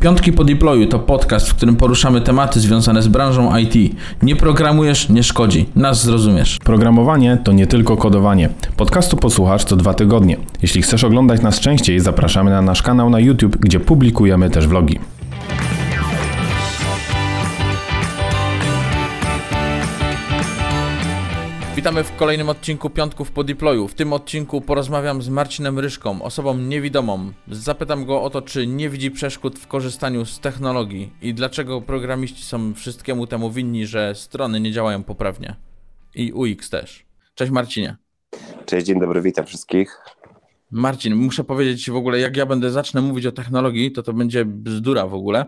Piątki po deployu to podcast, w którym poruszamy tematy związane z branżą IT. Nie programujesz, nie szkodzi. Nas zrozumiesz. Programowanie to nie tylko kodowanie. Podcastu posłuchasz co dwa tygodnie. Jeśli chcesz oglądać nas częściej, zapraszamy na nasz kanał na YouTube, gdzie publikujemy też vlogi. Witamy w kolejnym odcinku Piątków po deployu. W tym odcinku porozmawiam z Marcinem Ryszką, osobą niewidomą. Zapytam go o to, czy nie widzi przeszkód w korzystaniu z technologii i dlaczego programiści są wszystkiemu temu winni, że strony nie działają poprawnie. I UX też. Cześć Marcinie. Cześć, dzień dobry, witam wszystkich. Marcin, muszę powiedzieć w ogóle, jak ja będę zacznę mówić o technologii, to to będzie bzdura w ogóle.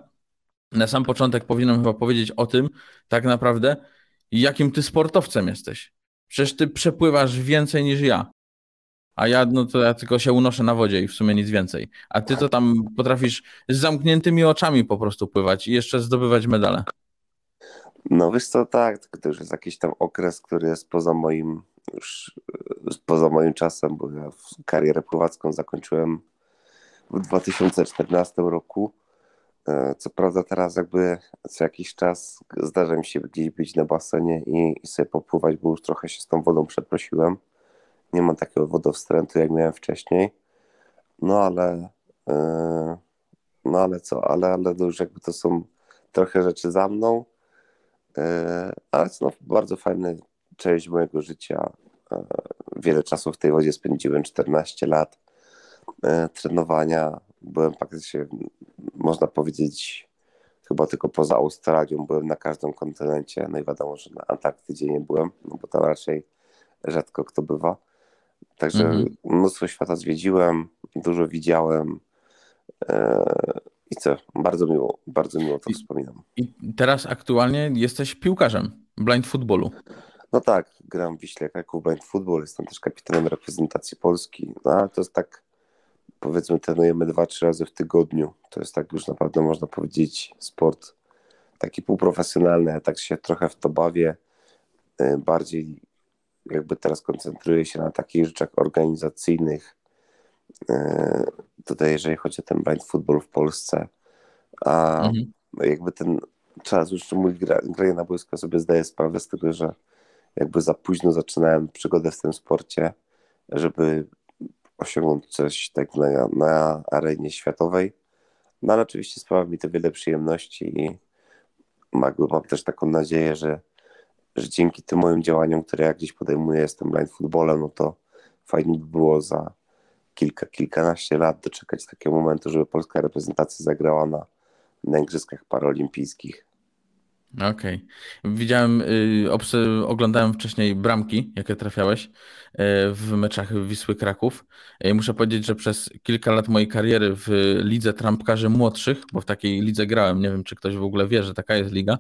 Na sam początek powinienem chyba powiedzieć o tym, tak naprawdę, jakim ty sportowcem jesteś. Przecież ty przepływasz więcej niż ja. A ja, no to ja tylko się unoszę na wodzie i w sumie nic więcej. A ty to tam potrafisz z zamkniętymi oczami po prostu pływać i jeszcze zdobywać medale. No wiesz co, tak, to już jest jakiś tam okres, który jest poza moim już poza moim czasem, bo ja karierę pływacką zakończyłem w 2014 roku. E, co prawda teraz jakby co jakiś czas zdarza mi się gdzieś być na basenie i, i sobie popływać, bo już trochę się z tą wodą przeprosiłem. Nie mam takiego wodowstrętu, jak miałem wcześniej. No ale yy, no ale co, ale, ale to już jakby to są trochę rzeczy za mną. Yy, ale no, bardzo fajny część mojego życia. Yy, wiele czasu w tej wodzie spędziłem, 14 lat trenowania. Byłem praktycznie można powiedzieć, chyba tylko poza Australią byłem na każdym kontynencie. No i wiadomo, że na Antarktydzie nie byłem, no bo tam raczej rzadko kto bywa. Także mhm. mnóstwo świata zwiedziłem, dużo widziałem. E, I co? Bardzo miło, bardzo miło to I, wspominam. I teraz aktualnie jesteś piłkarzem blind footballu. No tak, gram w Wiśle Kraków Blind Football, jestem też kapitanem reprezentacji Polski. No ale to jest tak powiedzmy trenujemy dwa, trzy razy w tygodniu. To jest tak już naprawdę można powiedzieć sport taki półprofesjonalny. Ja tak się trochę w to bawię. Y, bardziej jakby teraz koncentruję się na takich rzeczach organizacyjnych. Y, tutaj jeżeli chodzi o ten blind football w Polsce, a mhm. jakby ten czas już mój granie na boisko sobie zdaję sprawę z tego, że jakby za późno zaczynałem przygodę w tym sporcie, żeby osiągnąć coś tak na, na arenie światowej. No ale oczywiście sprawia mi to wiele przyjemności i mam, mam też taką nadzieję, że, że dzięki tym moim działaniom, które ja gdzieś podejmuję, jestem blind footballem, no to fajnie by było za kilka, kilkanaście lat doczekać takiego momentu, żeby polska reprezentacja zagrała na, na Igrzyskach Paralimpijskich. Okej. Okay. Widziałem, y, oglądałem wcześniej bramki, jakie trafiałeś y, w meczach Wisły Kraków. I muszę powiedzieć, że przez kilka lat mojej kariery w lidze trampkarzy młodszych, bo w takiej lidze grałem, nie wiem czy ktoś w ogóle wie, że taka jest liga,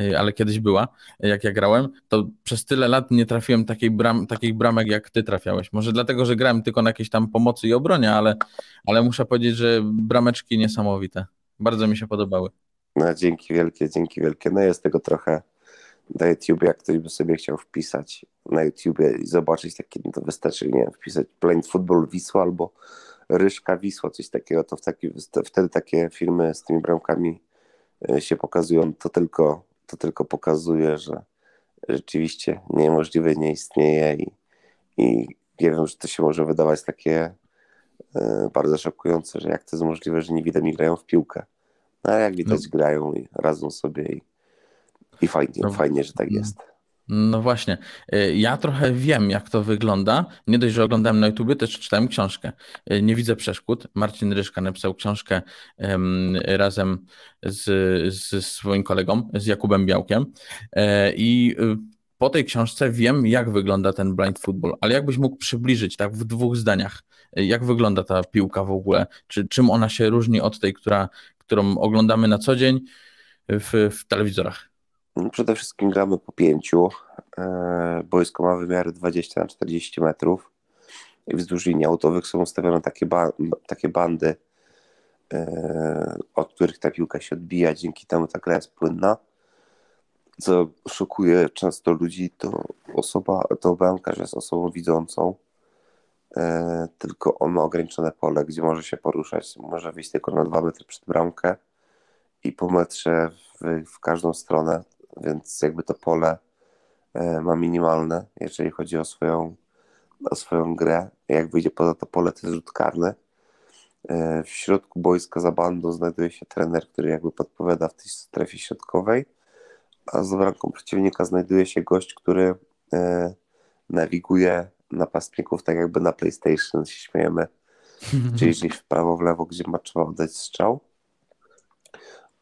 y, ale kiedyś była, jak ja grałem, to przez tyle lat nie trafiłem takiej bram, takich bramek jak ty trafiałeś. Może dlatego, że grałem tylko na jakieś tam pomocy i obronie, ale, ale muszę powiedzieć, że brameczki niesamowite. Bardzo mi się podobały. No, dzięki wielkie, dzięki wielkie. No jest tego trochę na YouTube, jak ktoś by sobie chciał wpisać na YouTubie i zobaczyć takie, no to wystarczy, nie wiem, wpisać Plain Football Wisła albo Ryszka Wisła, coś takiego, to w taki, wtedy takie filmy z tymi bramkami e, się pokazują, to tylko, to tylko pokazuje, że rzeczywiście niemożliwe nie istnieje i, i nie wiem, że to się może wydawać takie y, bardzo szokujące, że jak to jest możliwe, że niewidomi grają w piłkę. No jak widać no. grają i radzą sobie i, i fajnie, no, fajnie, że tak jest. No właśnie. Y, ja trochę wiem, jak to wygląda. Nie dość, że oglądałem na YouTube, też czytałem książkę. Y, Nie widzę przeszkód. Marcin Ryszka napisał książkę razem z, z swoim kolegą, z Jakubem Białkiem. E, I y, po tej książce wiem, jak wygląda ten blind football, ale jakbyś mógł przybliżyć tak w dwóch zdaniach, jak wygląda ta piłka w ogóle? Czy czym ona się różni od tej, która którą oglądamy na co dzień w, w telewizorach? Przede wszystkim gramy po pięciu. E, boisko ma wymiary 20 na 40 metrów i wzdłuż linii autowych są ustawione takie, ba takie bandy, e, od których ta piłka się odbija, dzięki temu ta gra jest płynna. Co szokuje często ludzi, to osoba, to bramkarz jest osobą widzącą, tylko on ma ograniczone pole, gdzie może się poruszać. Może wyjść tylko na dwa metry przed bramkę, i po metrze w, w każdą stronę, więc jakby to pole e, ma minimalne, jeżeli chodzi o swoją, o swoją grę. Jak wyjdzie poza to pole, to jest rzut karny. E, w środku boiska za bandą znajduje się trener, który jakby podpowiada w tej strefie środkowej, a za bramką przeciwnika znajduje się gość, który e, nawiguje napastników tak jakby na PlayStation, się śmiejemy, czyli gdzieś w prawo, w lewo, gdzie ma trzeba oddać strzał.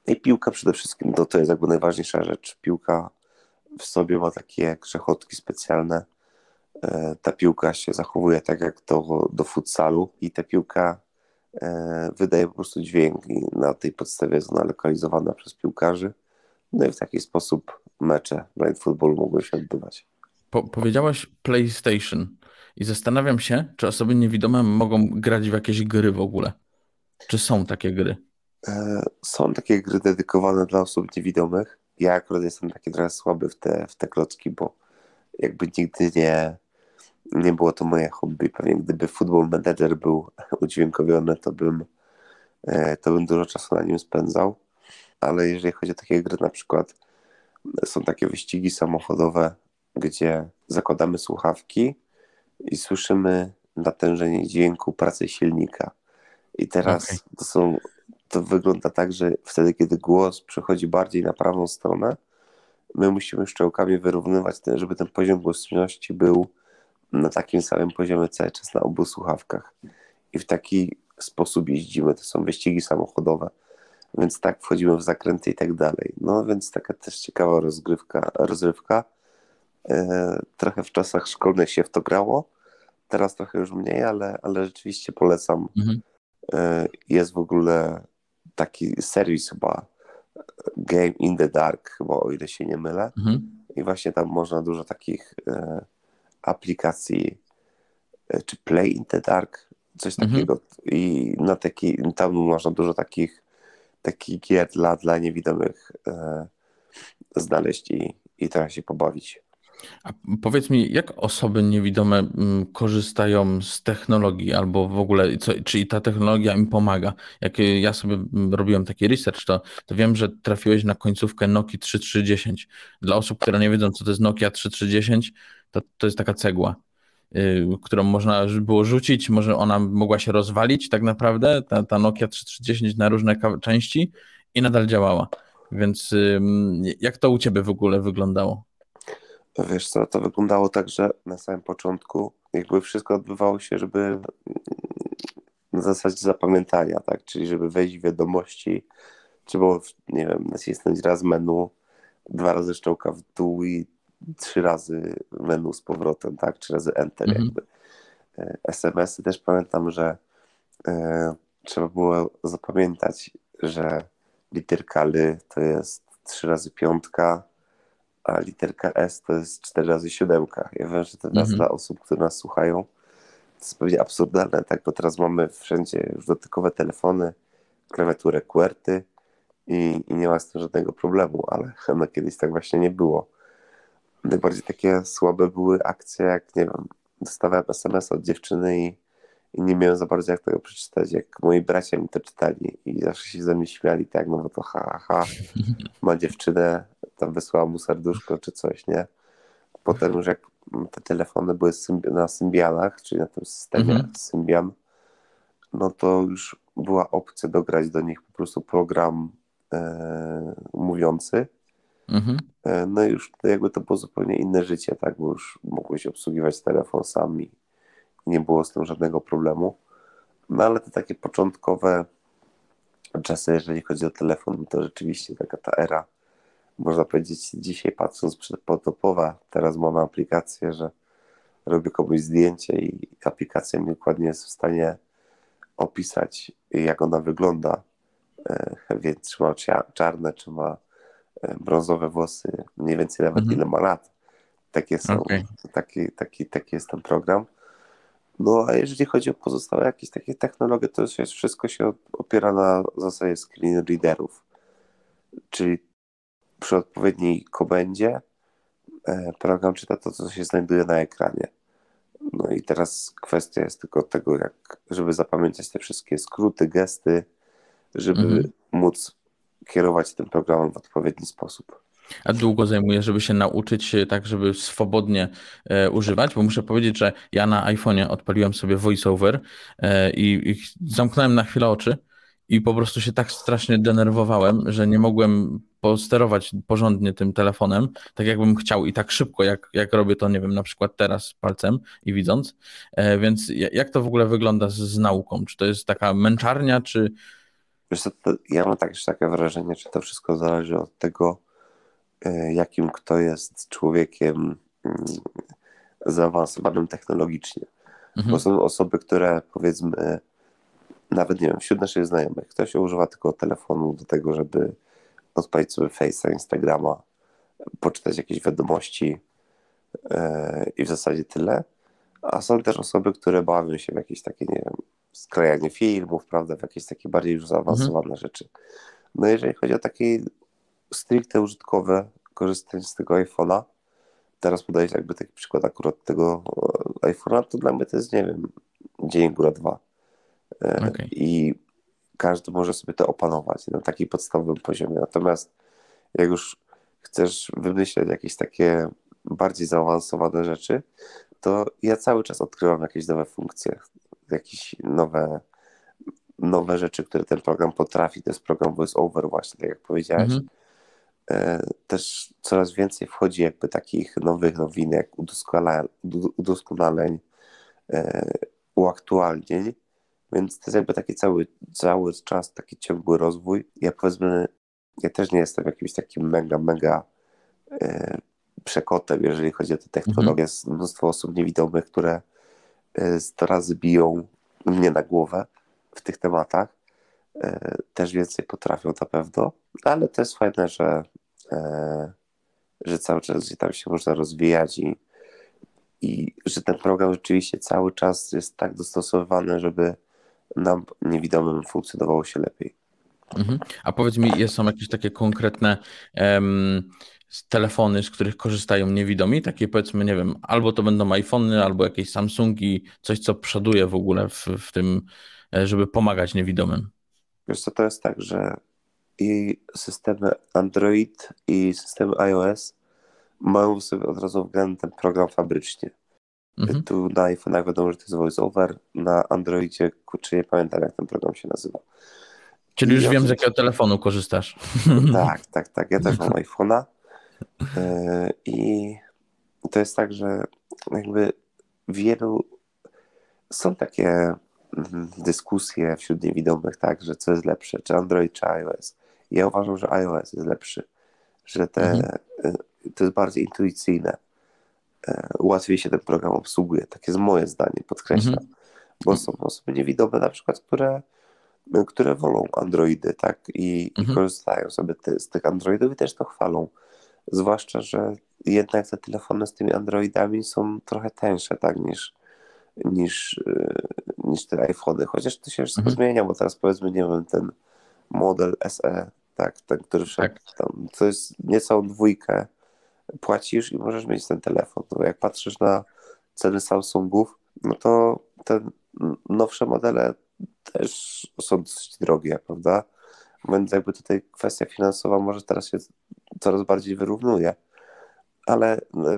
I piłka przede wszystkim, to, to jest jakby najważniejsza rzecz. Piłka w sobie ma takie grzechotki specjalne. E, ta piłka się zachowuje tak jak do, do futsalu i ta piłka e, wydaje po prostu dźwięk i na tej podstawie jest ona lokalizowana przez piłkarzy. No i w taki sposób mecze blind football mogły się odbywać. Po, powiedziałaś PlayStation i zastanawiam się, czy osoby niewidome mogą grać w jakieś gry w ogóle. Czy są takie gry? E, są takie gry dedykowane dla osób niewidomych. Ja akurat jestem taki trochę słaby w te, w te klocki, bo jakby nigdy nie, nie było to moje hobby. Pewnie gdyby Football Manager był udźwiękowiony, to bym, e, to bym dużo czasu na nim spędzał. Ale jeżeli chodzi o takie gry, na przykład są takie wyścigi samochodowe, gdzie zakładamy słuchawki i słyszymy natężenie dźwięku pracy silnika. I teraz okay. to są to wygląda tak, że wtedy, kiedy głos przechodzi bardziej na prawą stronę, my musimy szczołkami wyrównywać ten, żeby ten poziom głośności był na takim samym poziomie cały czas na obu słuchawkach. I w taki sposób jeździmy. To są wyścigi samochodowe, więc tak wchodzimy w zakręty i tak dalej. No więc taka też ciekawa rozgrywka, rozrywka. E, trochę w czasach szkolnych się w to grało, teraz trochę już mniej, ale, ale rzeczywiście polecam. Mhm. E, jest w ogóle taki serwis chyba Game in the Dark, chyba o ile się nie mylę. Mhm. I właśnie tam można dużo takich e, aplikacji, czy Play in the Dark, coś mhm. takiego. I na taki, tam można dużo takich, takich gier dla, dla niewidomych e, znaleźć i, i teraz się pobawić. A powiedz mi, jak osoby niewidome mm, korzystają z technologii albo w ogóle, co, czy ta technologia im pomaga? Jak ja sobie mm, robiłem taki research, to, to wiem, że trafiłeś na końcówkę Nokia 3310. Dla osób, które nie wiedzą, co to jest Nokia 3310, to, to jest taka cegła, yy, którą można było rzucić, może ona mogła się rozwalić tak naprawdę, ta, ta Nokia 3310 na różne części i nadal działała. Więc yy, jak to u Ciebie w ogóle wyglądało? Wiesz co, to wyglądało tak, że na samym początku jakby wszystko odbywało się, żeby na zasadzie zapamiętania, tak? Czyli żeby wejść w wiadomości, trzeba, nie wiem, nacisnąć raz menu, dwa razy szczołka w dół i trzy razy menu z powrotem, tak? Trzy razy enter mhm. jakby. E, SMS-y też pamiętam, że e, trzeba było zapamiętać, że literka L to jest trzy razy piątka, a literka S to jest 4 razy siódemka. Ja wiem, że to teraz mhm. dla osób, które nas słuchają, to jest pewnie absurdalne, tak, bo teraz mamy wszędzie już dotykowe telefony, klawiaturę QWERTY i, i nie ma z tym żadnego problemu, ale no, kiedyś tak właśnie nie było. Najbardziej takie słabe były akcje, jak nie wiem, dostawałem SMS od dziewczyny i, i nie miałem za bardzo jak tego przeczytać, jak moi bracia mi to czytali i zawsze się ze mnie śmiali, tak, no bo to ha, ha, ma dziewczynę, tam wysłała mu serduszko czy coś, nie? Potem już jak te telefony były na Symbianach, czyli na tym systemie mhm. Symbian, no to już była opcja dograć do nich po prostu program e, mówiący. Mhm. E, no i już jakby to było zupełnie inne życie, tak, bo już mogłeś obsługiwać telefon sami nie było z tym żadnego problemu. No ale te takie początkowe czasy, jeżeli chodzi o telefon, to rzeczywiście taka ta era można powiedzieć, dzisiaj patrząc przed potopowa, teraz mamy aplikację, że robię komuś zdjęcie i aplikacja mi dokładnie jest w stanie opisać, jak ona wygląda, e, więc czy ma czarne, czy ma e, brązowe włosy, mniej więcej nawet mhm. ile ma lat. Takie są, okay. taki, taki, taki jest ten program. No a jeżeli chodzi o pozostałe jakieś takie technologie, to jest, wszystko się opiera na zasadzie screen readerów. Czyli przy odpowiedniej komendzie e, program czyta to, co się znajduje na ekranie. No i teraz kwestia jest tylko tego, jak, żeby zapamiętać te wszystkie skróty, gesty, żeby mhm. móc kierować tym programem w odpowiedni sposób. A długo zajmuje, żeby się nauczyć tak, żeby swobodnie e, używać? Bo muszę powiedzieć, że ja na iPhone'ie odpaliłem sobie VoiceOver e, i, i zamknąłem na chwilę oczy i po prostu się tak strasznie denerwowałem, że nie mogłem posterować porządnie tym telefonem, tak jakbym chciał i tak szybko, jak, jak robię to, nie wiem, na przykład teraz palcem i widząc. E, więc jak to w ogóle wygląda z, z nauką? Czy to jest taka męczarnia, czy... Wiesz co, ja mam także takie wrażenie, czy to wszystko zależy od tego, e, jakim kto jest człowiekiem mm, zaawansowanym technologicznie. Mhm. Bo są osoby, które powiedzmy nawet nie wiem, wśród naszych znajomych, ktoś używa tylko telefonu do tego, żeby odpalić sobie Face'a, Instagrama, poczytać jakieś wiadomości yy, i w zasadzie tyle. A są też osoby, które bawią się w jakieś takie, nie wiem, sklejanie filmów, prawda, w jakieś takie bardziej już zaawansowane mhm. rzeczy. No jeżeli chodzi o takie stricte użytkowe korzystanie z tego iPhone'a, teraz podaję jakby taki przykład akurat tego e, iPhone'a, to dla mnie to jest, nie wiem, dzień góra dwa. E, okay. I każdy może sobie to opanować na takim podstawowym poziomie. Natomiast jak już chcesz wymyśleć jakieś takie bardziej zaawansowane rzeczy, to ja cały czas odkrywam jakieś nowe funkcje, jakieś nowe, nowe rzeczy, które ten program potrafi. To jest program VoiceOver właśnie, tak jak powiedziałeś. Mm -hmm. Też coraz więcej wchodzi jakby takich nowych nowinek, udoskonaleń, e, uaktualnień, więc to jest jakby taki cały, cały czas taki ciągły rozwój. Ja powiedzmy, ja też nie jestem jakimś takim mega, mega e, przekotem, jeżeli chodzi o tę technologię. Mhm. Jest mnóstwo osób niewidomych, które e, sto razy biją mnie na głowę w tych tematach. E, też więcej potrafią na pewno, ale to jest fajne, że, e, że cały czas tam się można rozwijać i, i że ten program rzeczywiście cały czas jest tak dostosowany, żeby nam niewidomym funkcjonowało się lepiej. Mhm. A powiedz mi, są jakieś takie konkretne um, telefony, z których korzystają niewidomi? Takie powiedzmy, nie wiem, albo to będą iPhony, albo jakieś Samsungi, coś co przoduje w ogóle w, w tym, e, żeby pomagać niewidomym. Wiesz co, to jest tak, że i systemy Android i systemy iOS mają sobie od razu wgrany ten program fabrycznie. Mhm. Tu na iPhone'ach wiadomo, że to jest VoiceOver, na Androidzie, kurczę, nie pamiętam jak ten program się nazywa. Czyli już wiem, z jakiego telefonu korzystasz. Tak, tak, tak. Ja też mam iPhone'a. E, I to jest tak, że jakby wielu są takie mm, dyskusje wśród niewidomych, tak, że co jest lepsze, czy Android, czy iOS. Ja uważam, że iOS jest lepszy, że te, mhm. E, to jest bardziej intuicyjne E, łatwiej się ten program obsługuje. Takie jest moje zdanie, podkreślam. Mhm. Bo są osoby niewidome na przykład, które, które wolą Androidy, tak? I, mhm. i korzystają sobie te, z tych Androidów i też to chwalą. Zwłaszcza, że jednak te telefony z tymi Androidami są trochę tańsze, tak, niż, niż, e, niż te iPhony. Chociaż to się wszystko mhm. zmienia, bo teraz powiedzmy, nie wiem, ten model SE, tak, ten, który wszedł tak. tam, to jest niecałą dwójkę płacisz i możesz mieć ten telefon. No, jak patrzysz na ceny Samsungów, no to te nowsze modele też są dosyć drogie, prawda? Więc jakby tutaj kwestia finansowa może teraz się coraz bardziej wyrównuje, ale no,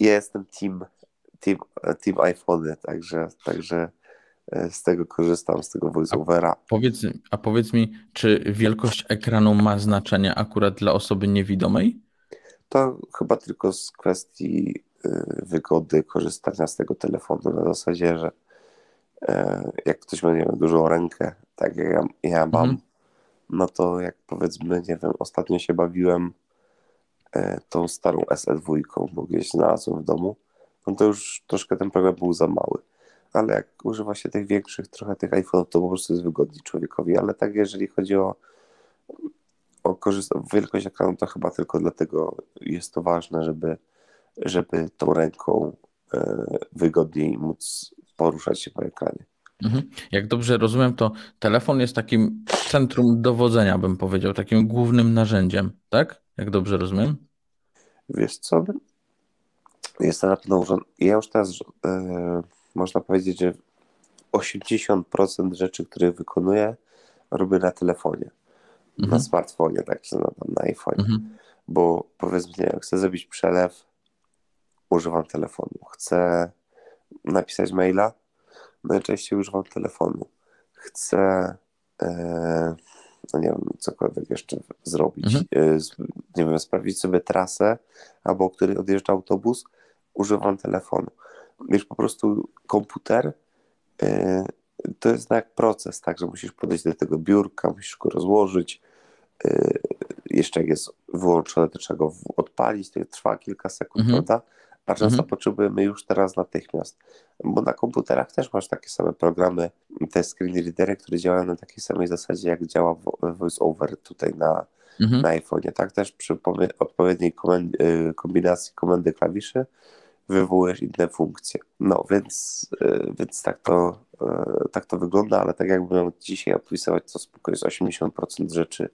ja jestem team, team, team iPhony, także, także e, z tego korzystam, z tego voiceovera. A powiedz, a powiedz mi, czy wielkość ekranu ma znaczenie akurat dla osoby niewidomej? To chyba tylko z kwestii y, wygody korzystania z tego telefonu na zasadzie, że e, jak ktoś ma nie wiem, dużą rękę, tak jak ja, ja mam, mhm. no to jak powiedzmy, nie wiem, ostatnio się bawiłem e, tą starą SE2, bo gdzieś znalazłem w domu, no to już troszkę ten program był za mały. Ale jak używa się tych większych, trochę tych iPhone'ów, to po prostu jest wygodniej człowiekowi. Ale tak, jeżeli chodzi o o korzysta- wielkość ekranu to chyba tylko dlatego jest to ważne, żeby, żeby tą ręką e, wygodniej móc poruszać się po ekranie. Mhm. Jak dobrze rozumiem, to telefon jest takim centrum dowodzenia, bym powiedział, takim głównym narzędziem, tak? Jak dobrze rozumiem? Wiesz co? Jest to na pewno urząd... Ja już teraz e, można powiedzieć, że 80% rzeczy, które wykonuję, robię na telefonie. mhm. na smartfonie, tak się na, na iPhone. Mhm. Bo powiedzmy, nie, chcę zrobić przelew, używam telefonu. Chcę napisać maila, najczęściej używam telefonu. Chcę, e, no nie wiem, cokolwiek jeszcze zrobić. Mhm. E, nie wiem, sprawdzić sobie trasę, albo o której odjeżdża autobus, używam telefonu. Wiesz, po prostu komputer e, to jest jak proces, tak, że musisz podejść do tego biurka, musisz go rozłożyć. E, jeszcze jak jest wyłączone, to trzeba go odpalić, to trwa kilka sekund, mhm. prawda? A często mhm. potrzebujemy już teraz natychmiast, bo na komputerach też masz takie same programy, te screen readery, które działają na takiej samej zasadzie, jak działa VoiceOver tutaj na, mhm. na iPhone'ie, tak? Też przy odpowiedniej y, kombinacji komendy klawiszy wywołujesz inne funkcje. No więc, y, więc tak, to, y, tak to wygląda, ale tak jakbym dzisiaj opisywać, to spokojnie 80% rzeczy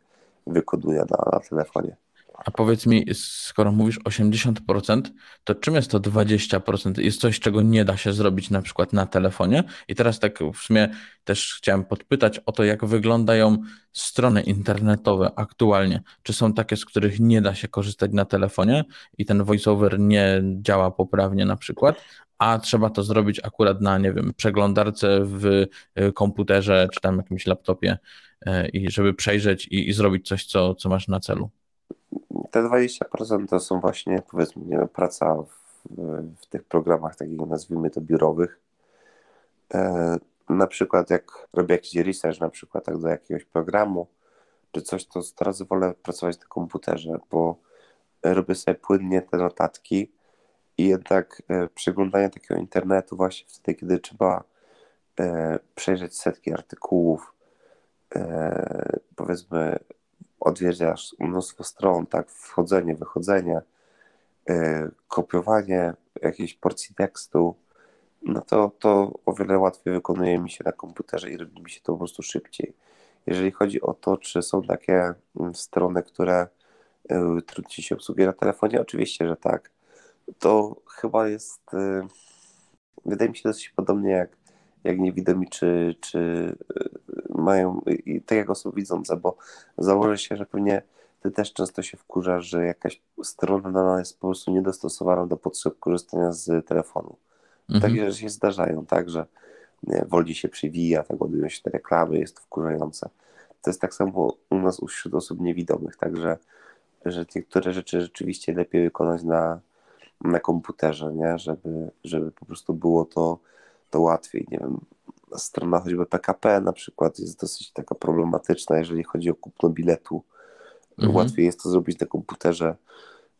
wykonuje na, na telefonie. A powiedz mi, skoro mówisz 80%, to czym jest to 20%? Jest coś, czego nie da się zrobić na przykład na telefonie? I teraz tak w sumie też chciałem podpytać o to, jak wyglądają strony internetowe aktualnie. Czy są takie, z których nie da się korzystać na telefonie i ten voiceover nie działa poprawnie na przykład, a trzeba to zrobić akurat na, nie wiem, przeglądarce w y, komputerze czy tam jakimś laptopie y, i żeby przejrzeć i, i zrobić coś, co, co masz na celu? Te 20% to są właśnie, powiedzmy, nie wiem, praca w, w tych programach takich, nazwijmy to, biurowych. E, na przykład jak robię jakiś research na przykład tak do jakiegoś programu, czy coś, to teraz wolę pracować na komputerze, bo robię sobie płynnie te notatki i jednak e, przeglądanie takiego internetu właśnie wtedy, kiedy trzeba e, przejrzeć setki artykułów, e, powiedzmy odwiedzasz mnóstwo stron, tak, wchodzenie, wychodzenie, yy, kopiowanie jakiejś porcji tekstu, no to, to o wiele łatwiej wykonuje mi się na komputerze i robi mi się to po prostu szybciej. Jeżeli chodzi o to, czy są takie mm, strony, które yy, trudniej się obsługuje na telefonie, oczywiście, że tak. To chyba jest, yy, wydaje mi się dosyć podobnie jak jak niewidomi, czy, czy y, mają, i tak jak osoby widzące, bo założę się, że pewnie ty też często się wkurzasz, że jakaś strona jest po prostu niedostosowana do potrzeb korzystania z telefonu. Mhm. Takie rzeczy się zdarzają, tak, że nie, wolniej się przywija, tak ładują się te reklamy, jest to wkurzające. To jest tak samo u nas wśród osób niewidomych, także że niektóre rzeczy rzeczywiście lepiej wykonać na, na komputerze, nie? Żeby, żeby po prostu było to to łatwiej. Nie wiem, strona choćby PKP na przykład jest dosyć taka problematyczna, jeżeli chodzi o kupno biletu. Mhm. Łatwiej jest to zrobić na komputerze,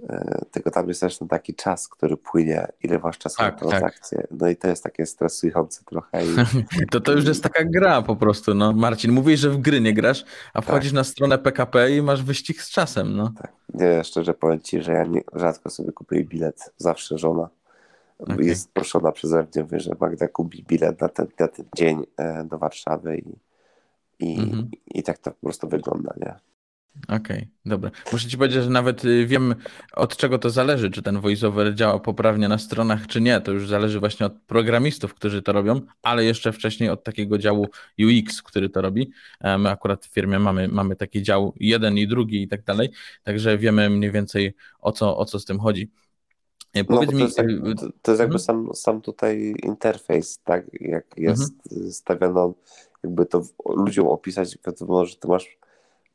e, tylko tam jest też taki czas, który płynie, ile masz czasu tak, na transakcję. Tak. No i to jest takie stresujące trochę. I... to to już jest taka gra po prostu. No. Marcin, mówisz, że w gry nie grasz, a wchodzisz tak. na stronę PKP i masz wyścig z czasem. No. Tak. Nie, szczerze powiem Ci, że ja nie, rzadko sobie kupuję bilet, zawsze żona. Okay. Jest proszona przeze mnie, że Magda kupi bilet na ten, na ten dzień e, do Warszawy i, i, mm-hmm. i tak to po prostu wygląda, nie? Okej, okay, dobra. Muszę ci powiedzieć, że nawet y, wiem od czego to zależy, czy ten voiceover działa poprawnie na stronach, czy nie. To już zależy właśnie od programistów, którzy to robią, ale jeszcze wcześniej od takiego działu UX, który to robi. E, my akurat w firmie mamy, mamy taki dział jeden i drugi i tak dalej, także wiemy mniej więcej o co, o co z tym chodzi. No, powiedz to, jest, jak, to, jest jakby mhm. sam, sam tutaj interfejs, tak? Jak jest mhm. stawiano, jakby to ludziom opisać, wiadomo, że ty masz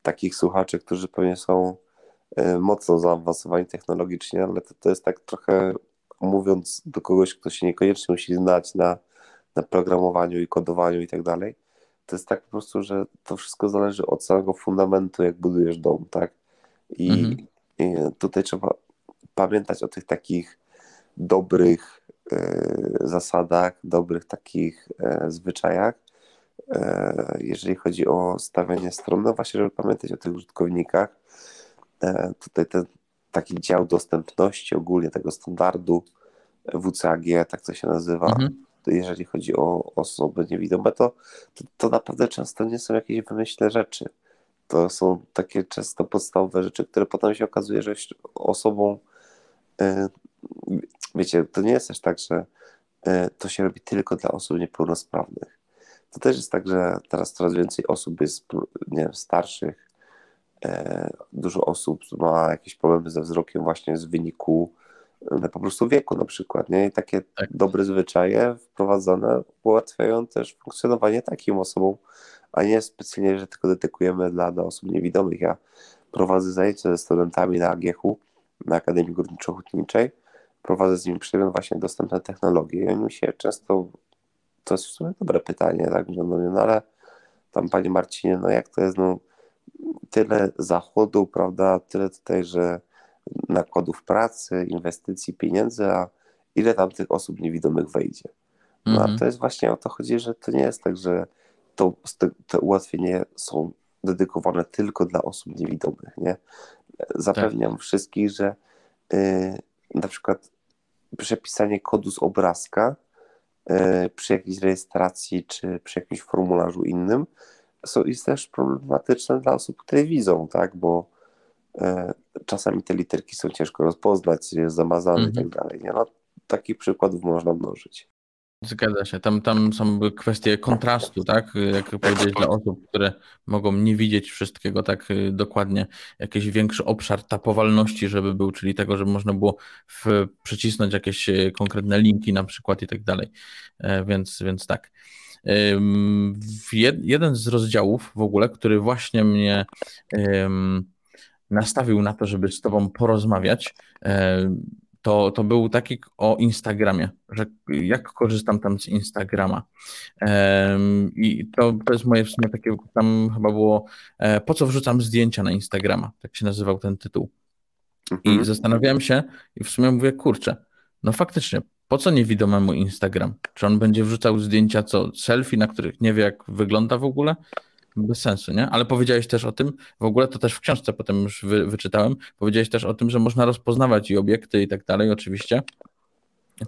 takich słuchaczy, którzy pewnie są e, mocno zaawansowani technologicznie, ale to, to jest tak trochę mówiąc do kogoś, kto się niekoniecznie musi znać na, na programowaniu i kodowaniu i tak dalej, to jest tak po prostu, że to wszystko zależy od samego fundamentu, jak budujesz dom, tak? I, mhm. i tutaj trzeba pamiętać o tych takich dobrych e, zasadach, dobrych takich e, zwyczajach, e, jeżeli chodzi o stawianie stron, no właśnie, żeby pamiętać o tych użytkownikach. Tutaj ten taki dział dostępności ogólnie tego standardu WCAG, tak to się nazywa, mhm. jeżeli chodzi o osoby niewidome, to, to, to naprawdę często nie są jakieś wymyślne rzeczy. To są takie często podstawowe rzeczy, które potem się okazuje, że osobą wiecie, to nie jest też tak, że e, to się robi tylko dla osób niepełnosprawnych. To też jest tak, że teraz coraz więcej osób jest, nie wiem, starszych, e, dużo osób ma jakieś problemy ze wzrokiem właśnie z wyniku e, po prostu wieku na przykład, nie? I takie tak. dobre zwyczaje wprowadzone ułatwiają też funkcjonowanie takim osobom, a nie specjalnie, że tylko dedykujemy dla, dla osób niewidomych. Ja prowadzę zajęcia ze studentami na AGH, na Akademii Górniczo-Hutniczej, prowadzę z nimi przedmiot właśnie dostępne technologie i oni się często, to jest w sumie dobre pytanie, tak, no, no ale tam panie Marcinie, no jak to jest, no tyle zachodu, prawda, tyle tutaj, że nakładów pracy, inwestycji, pieniędzy, a ile tam tych osób niewidomych wejdzie. No mm -hmm. to jest właśnie o to chodzi, że to nie jest tak, że to, te ułatwienia są dedykowane tylko dla osób niewidomych, nie? Zapewniam tak. wszystkich, że y, na przykład przepisanie kodu z obrazka y, przy jakiejś rejestracji czy przy jakimś formularzu innym są, jest też problematyczne dla osób, które widzą, tak? Bo y, czasami te literki są ciężko rozpoznać, jest zamazane i tak mhm. dalej. No, takich przykładów można mnożyć. Zgadza się. Tam, tam są kwestie kontrastu, tak? Jak powiedzieć, dla osób, które mogą nie widzieć wszystkiego tak y, dokładnie, jakiś większy obszar tapowalności, żeby był, czyli tego, żeby można było w, przycisnąć jakieś y, konkretne linki na przykład i tak dalej. E, więc, więc tak. Jeden z rozdziałów w ogóle, który właśnie mnie nastawił na to, żeby z Tobą porozmawiać, e, to, to był taki o Instagramie, że jak korzystam tam z Instagrama. I to, to jest moje w sumie takie, tam chyba było, e, po co wrzucam zdjęcia na Instagrama, tak się nazywał ten tytuł. I mhm. zastanawiałem się i w sumie mówię, kurczę, no faktycznie, po co niewidomemu Instagram? Czy on będzie wrzucał zdjęcia, co selfie, na których nie wie, jak wygląda w ogóle? Bez sensu, nie? Ale powiedziałeś też o tym, w ogóle to też w książce potem już wy, wyczytałem, powiedziałeś też o tym, że można rozpoznawać i obiekty i tak dalej, oczywiście,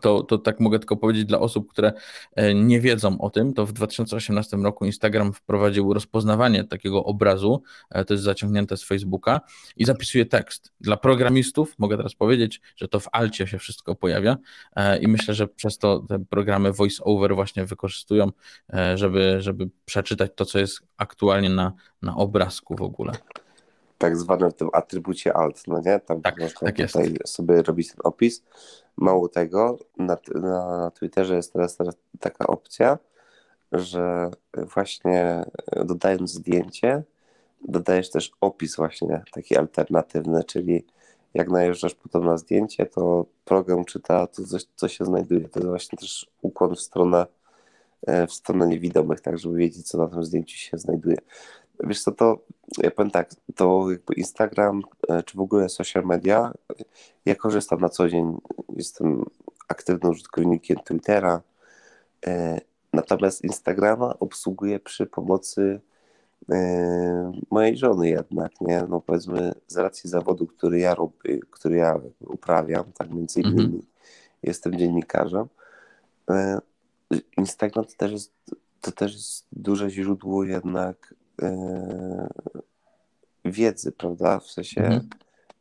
to, to tak mogę tylko powiedzieć dla osób, które e, nie wiedzą o tym, to w 2018 roku Instagram wprowadził rozpoznawanie takiego obrazu, e, to jest zaciągnięte z Facebooka i zapisuje tekst. Dla programistów mogę teraz powiedzieć, że to w Alcie się wszystko pojawia e, i myślę, że przez to te programy voice-over właśnie wykorzystują, żeby, żeby przeczytać to, co jest aktualnie na, na obrazku w ogóle tak zwanym tym atrybucie alt, no nie? Tam tak, można tak tutaj jest. sobie robić ten opis. Mało tego, na, na Twitterze jest teraz, teraz taka opcja, że właśnie dodając zdjęcie, dodajesz też opis właśnie taki alternatywny, czyli jak najeżdżasz potem na zdjęcie, to program czyta to, coś, co się znajduje. To jest właśnie też ukłon w stronę, e, w stronę niewidomych, tak żeby wiedzieć, co na tym zdjęciu się znajduje. Wiesz co, to ja powiem tak, to jakby Instagram, e, czy w ogóle social media, ja korzystam na co dzień, jestem aktywnym użytkownikiem Twittera, e, natomiast Instagrama obsługuję przy pomocy e, mojej żony jednak, nie? No powiedzmy z racji zawodu, który ja robię, który ja uprawiam, tak między innymi mhm. jestem dziennikarzem. Instagram to też jest, to też jest duże źródło jednak wiedzy, prawda? W sensie mhm.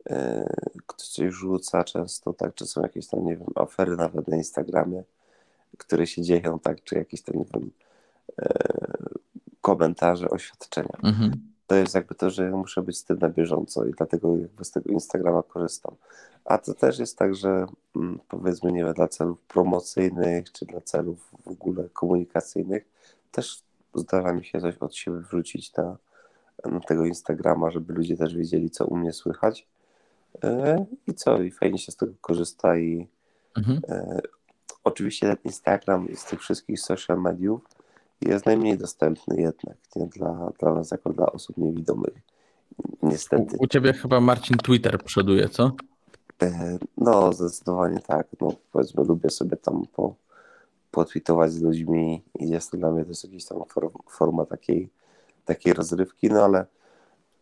E, ktoś coś rzuca często, tak, czy są jakieś tam, nie wiem, afery nawet na Instagramie, które się dzieją, tak, czy jakieś tam, nie wiem, e, komentarze, oświadczenia. Mhm. To jest jakby to, że muszę być z tym na bieżąco i dlatego jakby z tego Instagrama korzystam. A to też jest tak, że mm, powiedzmy, nie wiem, dla celów promocyjnych, czy dla celów w ogóle komunikacyjnych, też zdarza mi się coś od siebie wrzucić na, na tego Instagrama, żeby ludzie też wiedzieli, co u mnie słychać. E, I co, i fajnie się z tego korzysta i mhm. e, oczywiście ten Instagram z tych wszystkich social mediów jest najmniej dostępny jednak, nie dla, dla nas jako dla osób niewidomych. Niestety. U, u ciebie chyba Marcin Twitter przoduje, co? E, no, zdecydowanie tak. No, powiedzmy, lubię sobie tam po, potwitować z ludźmi i jest to dla mnie też jakaś tam forma takiej, takiej rozrywki, no ale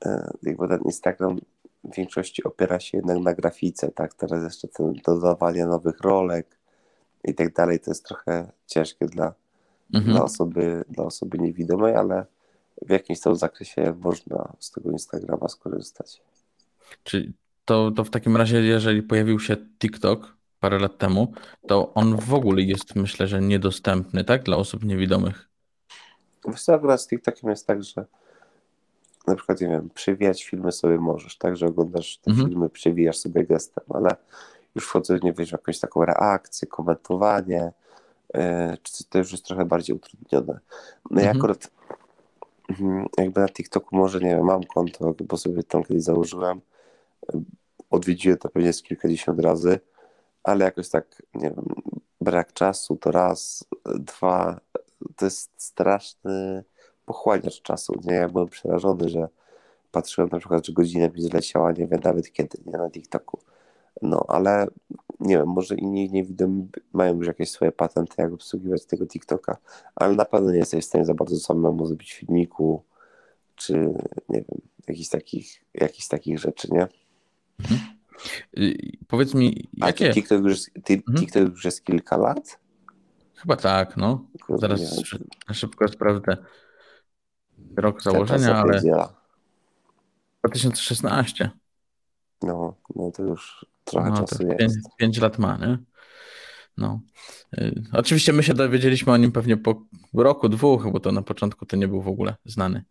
e, jakby ten Instagram w większości opiera się jednak na grafice, tak? Teraz jeszcze ten dodawanie nowych rolek i tak dalej, to jest trochę ciężkie dla, mhm. dla, osoby, dla osoby niewidomej, ale w jakimś tam zakresie można z tego Instagrama skorzystać. Czyli to, to w takim razie, jeżeli pojawił się TikTok, parę lat temu, to on w ogóle jest, myślę, że niedostępny, tak, dla osób niewidomych. Wiesz co, akurat z TikTokiem jest tak, że na przykład, nie wiem, przewijać filmy sobie możesz, tak, że oglądasz te Mhm. filmy, przewijasz sobie gestem, ale już wchodzę, nie wiesz, jakąś taką reakcję, komentowanie, e, czy to już jest trochę bardziej utrudnione. No ja Mhm. akurat mhm, jakby na TikToku może, nie wiem, mam konto, bo sobie tam kiedyś założyłem, odwiedziłem to pewnie z kilkadziesiąt razy, ale jakoś tak, nie wiem, brak czasu to raz, dwa, to jest straszny pochłaniacz czasu, nie? Ja byłem przerażony, że patrzyłem na przykład, że godzina mi zleciała, nie wiem nawet kiedy, nie, na TikToku. No, ale nie wiem, może inni niewidomi mają już jakieś swoje patenty, jak obsługiwać tego TikToka, ale na pewno nie jesteś w stanie za bardzo samemu zrobić filmiku, czy nie wiem, jakichś takich, jakichś takich rzeczy, nie? Y, Powiedz mi, A jakie? TikTok już, ty, Mhm. TikTok już jest kilka lat? Chyba tak, no. Kurde, Zaraz szybko sprawdzę rok założenia, ale zapierdziela. 2016. No, no to już trochę No, to czasu pięć, jest. pięć lat ma, nie? No. Y, Oczywiście my się dowiedzieliśmy o nim pewnie po roku, dwóch, bo to na początku to nie był w ogóle znany.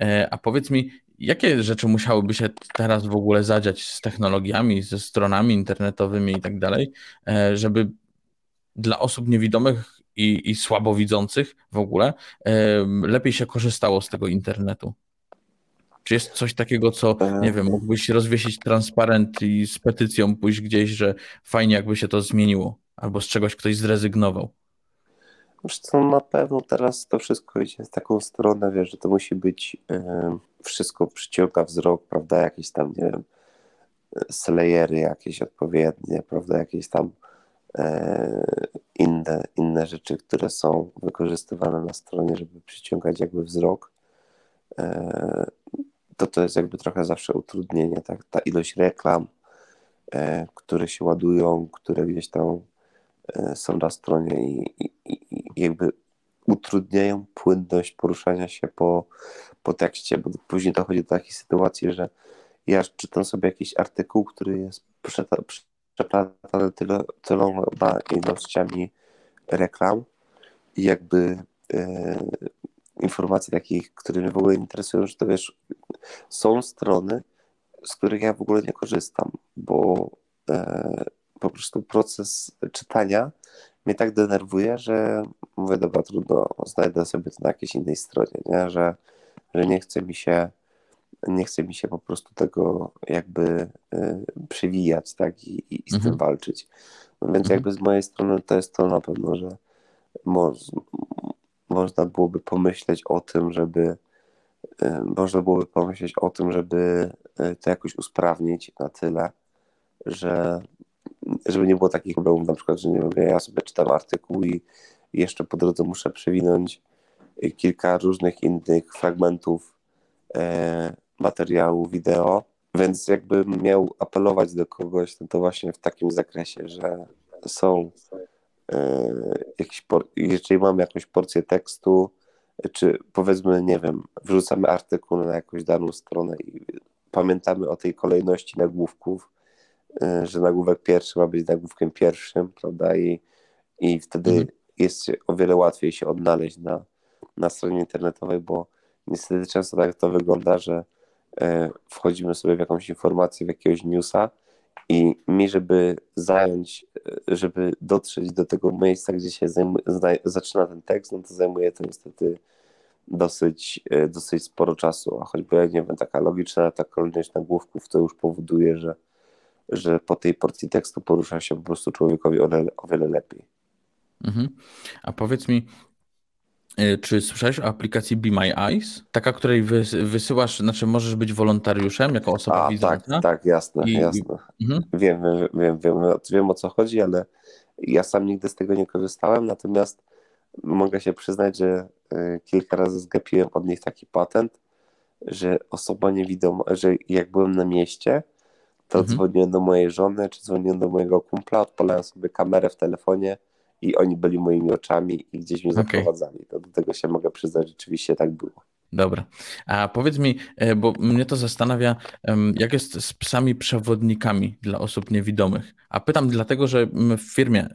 E, A powiedz mi, jakie rzeczy musiałyby się teraz w ogóle zadziać z technologiami, ze stronami internetowymi i tak dalej, e, żeby dla osób niewidomych i, i słabowidzących w ogóle e, lepiej się korzystało z tego internetu? Czy jest coś takiego, co, nie wiem, mógłbyś rozwiesić transparent i z petycją pójść gdzieś, że fajnie jakby się to zmieniło, albo z czegoś ktoś zrezygnował? Wiesz co, na pewno teraz to wszystko idzie w taką stronę, wiesz, że to musi być em, wszystko przyciąga wzrok, prawda, jakieś tam, nie wiem, slayery jakieś odpowiednie, prawda, jakieś tam e, inne, inne rzeczy, które są wykorzystywane na stronie, żeby przyciągać jakby wzrok. E, to to jest jakby trochę zawsze utrudnienie, tak, ta ilość reklam, e, które się ładują, które gdzieś tam e, są na stronie i, i, i i jakby utrudniają płynność poruszania się po, po tekście, bo później dochodzi do takiej sytuacji, że ja czytam sobie jakiś artykuł, który jest przeplatany tylo, tyloma ilościami reklam i jakby e, informacji takich, które mnie w ogóle interesują, że to wiesz, są strony, z których ja w ogóle nie korzystam, bo e, po prostu proces czytania mnie tak denerwuje, że mówię, dobra, trudno, znajdę sobie to na jakiejś innej stronie, nie? Że, że nie chce mi się nie chce mi się po prostu tego jakby y, przewijać, tak, i, i, z Mhm. tym walczyć. No więc Mhm. jakby z mojej strony to jest to na pewno, że mo, można byłoby pomyśleć o tym, żeby y, można byłoby pomyśleć o tym, żeby y, to jakoś usprawnić na tyle, że żeby nie było takich problemów, na przykład, że nie wiem, ja sobie czytam artykuł i jeszcze po drodze muszę przewinąć kilka różnych innych fragmentów e, materiału wideo, więc jakbym miał apelować do kogoś, no to właśnie w takim zakresie, że są e, jakieś, por- jeżeli mamy jakąś porcję tekstu, czy powiedzmy, nie wiem, wrzucamy artykuł na jakąś daną stronę i pamiętamy o tej kolejności nagłówków, że nagłówek pierwszy ma być nagłówkiem pierwszym, prawda, i, i wtedy Mhm. jest o wiele łatwiej się odnaleźć na, na stronie internetowej, bo niestety często tak to wygląda, że e, wchodzimy sobie w jakąś informację, w jakiegoś newsa i mi, żeby zająć, e, żeby dotrzeć do tego miejsca, gdzie się zajmu- zna- zaczyna ten tekst, no to zajmuje to niestety dosyć, e, dosyć sporo czasu, a choćby, jak nie wiem, taka logiczna ta kolejność nagłówków, to już powoduje, że, że po tej porcji tekstu porusza się po prostu człowiekowi o, o wiele lepiej. Mhm. A powiedz mi, y, czy słyszałeś o aplikacji Be My Eyes? Taka, której wys- wysyłasz, znaczy możesz być wolontariuszem jako osoba A, tak, widząca. tak, jasne, I- jasne. Mhm. Wiem, wiem, wiem, wiem, wiem o co chodzi, ale ja sam nigdy z tego nie korzystałem, natomiast mogę się przyznać, że y, kilka razy zgapiłem od nich taki patent, że osoba niewidoma, że jak byłem na mieście, to Mhm. dzwoniłem do mojej żony, czy dzwoniłem do mojego kumpla, odpalałem sobie kamerę w telefonie i oni byli moimi oczami i gdzieś mnie Okej. zaprowadzali. To do tego się mogę przyznać, rzeczywiście tak było. Dobra. A powiedz mi, e, bo mnie to zastanawia, jak jest z psami przewodnikami dla osób niewidomych. A pytam dlatego, że w firmie,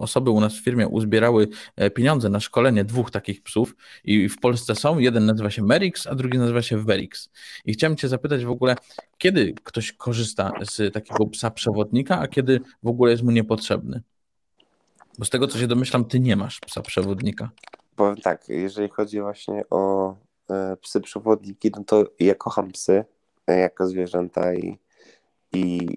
osoby u nas w firmie uzbierały e, pieniądze na szkolenie dwóch takich psów i w Polsce są. Jeden nazywa się Merix, a drugi nazywa się Verix. I chciałem Cię zapytać w ogóle, kiedy ktoś korzysta z takiego psa przewodnika, a kiedy w ogóle jest mu niepotrzebny? Bo z tego, co się domyślam, Ty nie masz psa przewodnika. Powiem tak, jeżeli chodzi właśnie o psy przewodniki, no to ja kocham psy e, jako zwierzęta i, i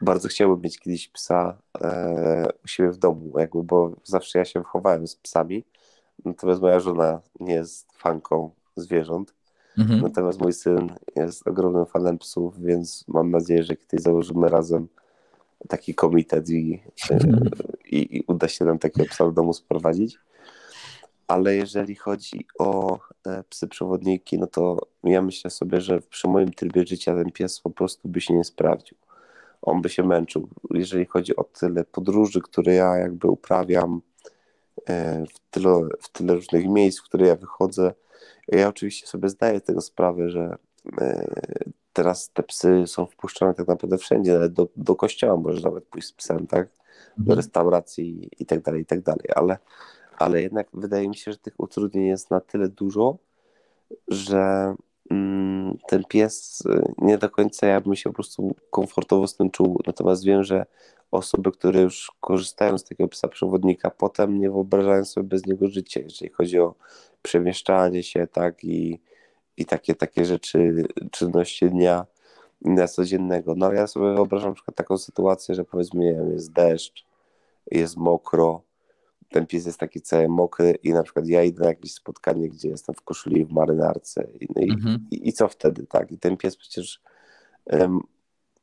bardzo chciałbym mieć kiedyś psa e, u siebie w domu, jakby, bo zawsze ja się wychowałem z psami, natomiast moja żona nie jest fanką zwierząt, mhm. natomiast mój syn jest ogromnym fanem psów, więc mam nadzieję, że kiedyś założymy razem taki komitet i, i, i uda się nam takiego psa w domu sprowadzić ale jeżeli chodzi o e, psy przewodniki, no to ja myślę sobie, że przy moim trybie życia ten pies po prostu by się nie sprawdził. On by się męczył. Jeżeli chodzi o tyle podróży, które ja jakby uprawiam, e, w tyle, w tyle różnych miejsc, w które ja wychodzę, ja oczywiście sobie zdaję tego sprawę, że e, teraz te psy są wpuszczone tak naprawdę wszędzie, nawet do, do kościoła możesz nawet pójść z psem, tak? Do mhm. restauracji i tak dalej, i tak dalej, ale ale jednak wydaje mi się, że tych utrudnień jest na tyle dużo, że mm, ten pies y, nie do końca ja bym się po prostu komfortowo z tym czuł. Natomiast wiem, że osoby, które już korzystają z takiego psa przewodnika, potem nie wyobrażają sobie bez niego życia, jeżeli chodzi o przemieszczanie się, tak, i, i takie, takie rzeczy, czynności dnia, dnia codziennego. No ja sobie wyobrażam na przykład taką sytuację, że powiedzmy, jest deszcz, jest mokro, ten pies jest taki cały mokry i na przykład ja idę na jakieś spotkanie, gdzie jestem w koszuli w marynarce i, no mhm. i, i, co wtedy, tak? I ten pies przecież um,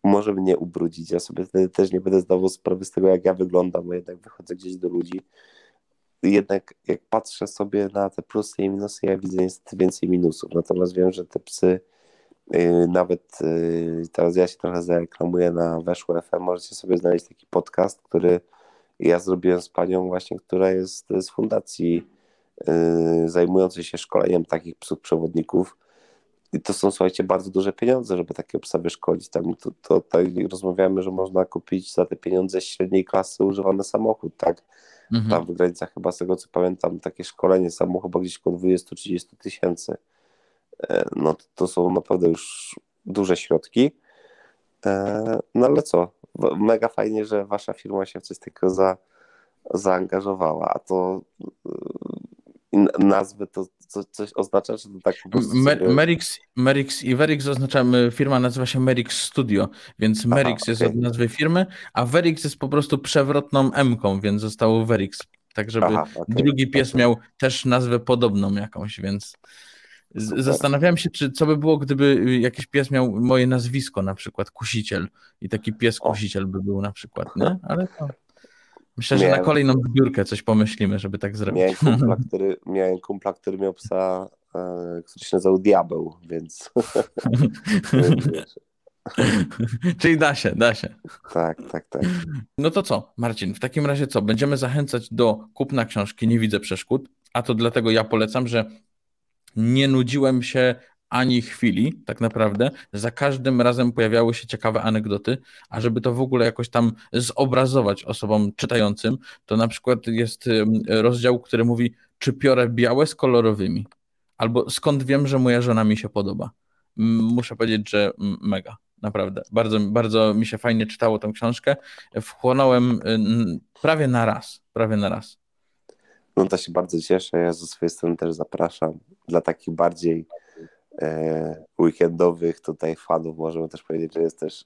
może mnie ubrudzić, ja sobie wtedy też nie będę zdawał sprawy z tego, jak ja wyglądam, bo jednak wychodzę gdzieś do ludzi. Jednak jak patrzę sobie na te plusy i minusy, ja widzę niestety więcej minusów, natomiast wiem, że te psy yy, nawet yy, teraz ja się trochę zareklamuję na Weszło FM, możecie sobie znaleźć taki podcast, który ja zrobiłem z panią właśnie, która jest z fundacji yy, zajmującej się szkoleniem takich psów przewodników. I to są, słuchajcie, bardzo duże pieniądze, żeby takie psa wyszkolić. Tam to, to, tak rozmawiamy, że można kupić za te pieniądze średniej klasy używany samochód, tak? Mhm. Tam w granicach chyba z tego co pamiętam, takie szkolenie samochodu gdzieś około 20-30 tysięcy. E, no to, to są naprawdę już duże środki. E, no ale co? Mega fajnie, że wasza firma się w coś takiego za, zaangażowała, a to y, nazwy to co, coś oznacza, czy to tak po prostu Mer sobie... Merix, Merix i Verix oznaczamy, firma nazywa się Merix Studio, więc Aha, Merix okay. jest od nazwy firmy, a Verix jest po prostu przewrotną M-ką, więc zostało Verix, tak żeby Aha, okay. drugi pies okay. miał też nazwę podobną jakąś, więc Zastanawiałem się, czy co by było, gdyby jakiś pies miał moje nazwisko, na przykład kusiciel i taki pies kusiciel by był na przykład, nie? Ale to... Myślę, że miałem... na kolejną zbiórkę coś pomyślimy, żeby tak zrobić. Miałem kumpla, który, miałem kumpla, który miał psa, e, który się nazywał Diabeł, więc... Czyli da się, da się. Tak, tak, tak. No to co, Marcin, w takim razie co? Będziemy zachęcać do kupna książki Nie widzę przeszkód, a to dlatego ja polecam, że nie nudziłem się ani chwili, tak naprawdę. Za każdym razem pojawiały się ciekawe anegdoty, a żeby to w ogóle jakoś tam zobrazować osobom czytającym, to na przykład jest rozdział, który mówi, czy piorę białe z kolorowymi, albo skąd wiem, że moja żona mi się podoba. Muszę powiedzieć, że mega, naprawdę. Bardzo, bardzo mi się fajnie czytało tę książkę. Wchłonąłem prawie na raz, prawie na raz. No to się bardzo cieszę. Ja ze swojej strony też zapraszam. Dla takich bardziej e, weekendowych tutaj fanów możemy też powiedzieć, że jest też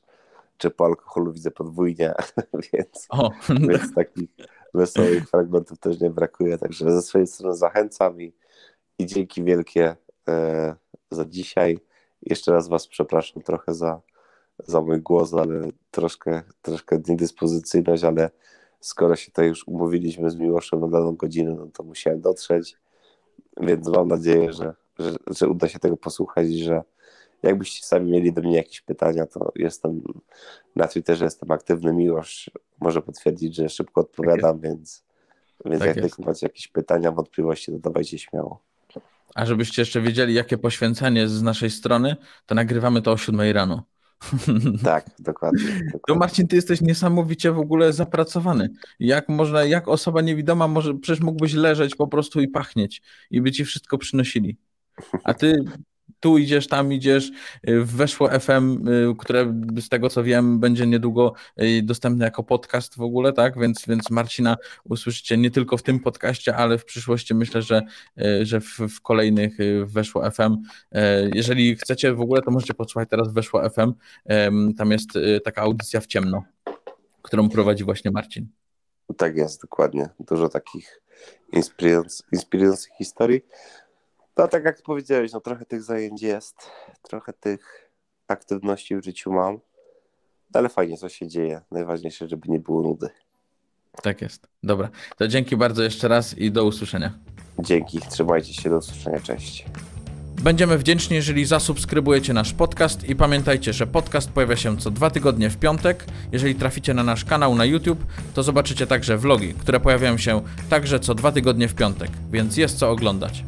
czy po alkoholu widzę podwójnie, więc, więc takich wesołych fragmentów też nie brakuje. Także ze swojej strony zachęcam i, i dzięki wielkie e, za dzisiaj. Jeszcze raz Was przepraszam trochę za, za mój głos, ale troszkę, troszkę niedyspozycyjność, ale skoro się tutaj już umówiliśmy z Miłoszem na daną godzinę, no to musiałem dotrzeć, więc mam nadzieję, że, że, że uda się tego posłuchać i że jakbyście sami mieli do mnie jakieś pytania, to jestem na Twitterze, jestem aktywny, Miłosz może potwierdzić, że szybko odpowiadam, tak więc, więc tak jak macie jakieś pytania, wątpliwości, to dawajcie śmiało. A żebyście jeszcze wiedzieli, jakie poświęcenie z naszej strony, to nagrywamy to o 7 rano. Tak, dokładnie. dokładnie. To Marcin, ty jesteś niesamowicie w ogóle zapracowany. Jak można, jak osoba niewidoma może, przecież mógłbyś leżeć po prostu i pachnieć i by ci wszystko przynosili. A ty tu idziesz, tam idziesz, y, weszło FM, y, które z tego co wiem będzie niedługo y, dostępne jako podcast w ogóle, tak, więc, więc Marcina usłyszycie nie tylko w tym podcaście, ale w przyszłości myślę, że, że w, w kolejnych weszło FM. Jeżeli chcecie w ogóle, to możecie posłuchać teraz weszło FM, tam jest taka audycja w ciemno, którą prowadzi właśnie Marcin. Tak jest, dokładnie. Dużo takich inspirujących historii. No tak jak powiedziałeś, no trochę tych zajęć jest, trochę tych aktywności w życiu mam, ale fajnie co się dzieje. Najważniejsze, żeby nie było nudy. Tak jest. Dobra. To dzięki bardzo jeszcze raz i do usłyszenia. Dzięki. Trzymajcie się. Do usłyszenia. Cześć. Będziemy wdzięczni, jeżeli zasubskrybujecie nasz podcast i pamiętajcie, że podcast pojawia się co dwa tygodnie w piątek. Jeżeli traficie na nasz kanał na YouTube, to zobaczycie także vlogi, które pojawiają się także co dwa tygodnie w piątek, więc jest co oglądać.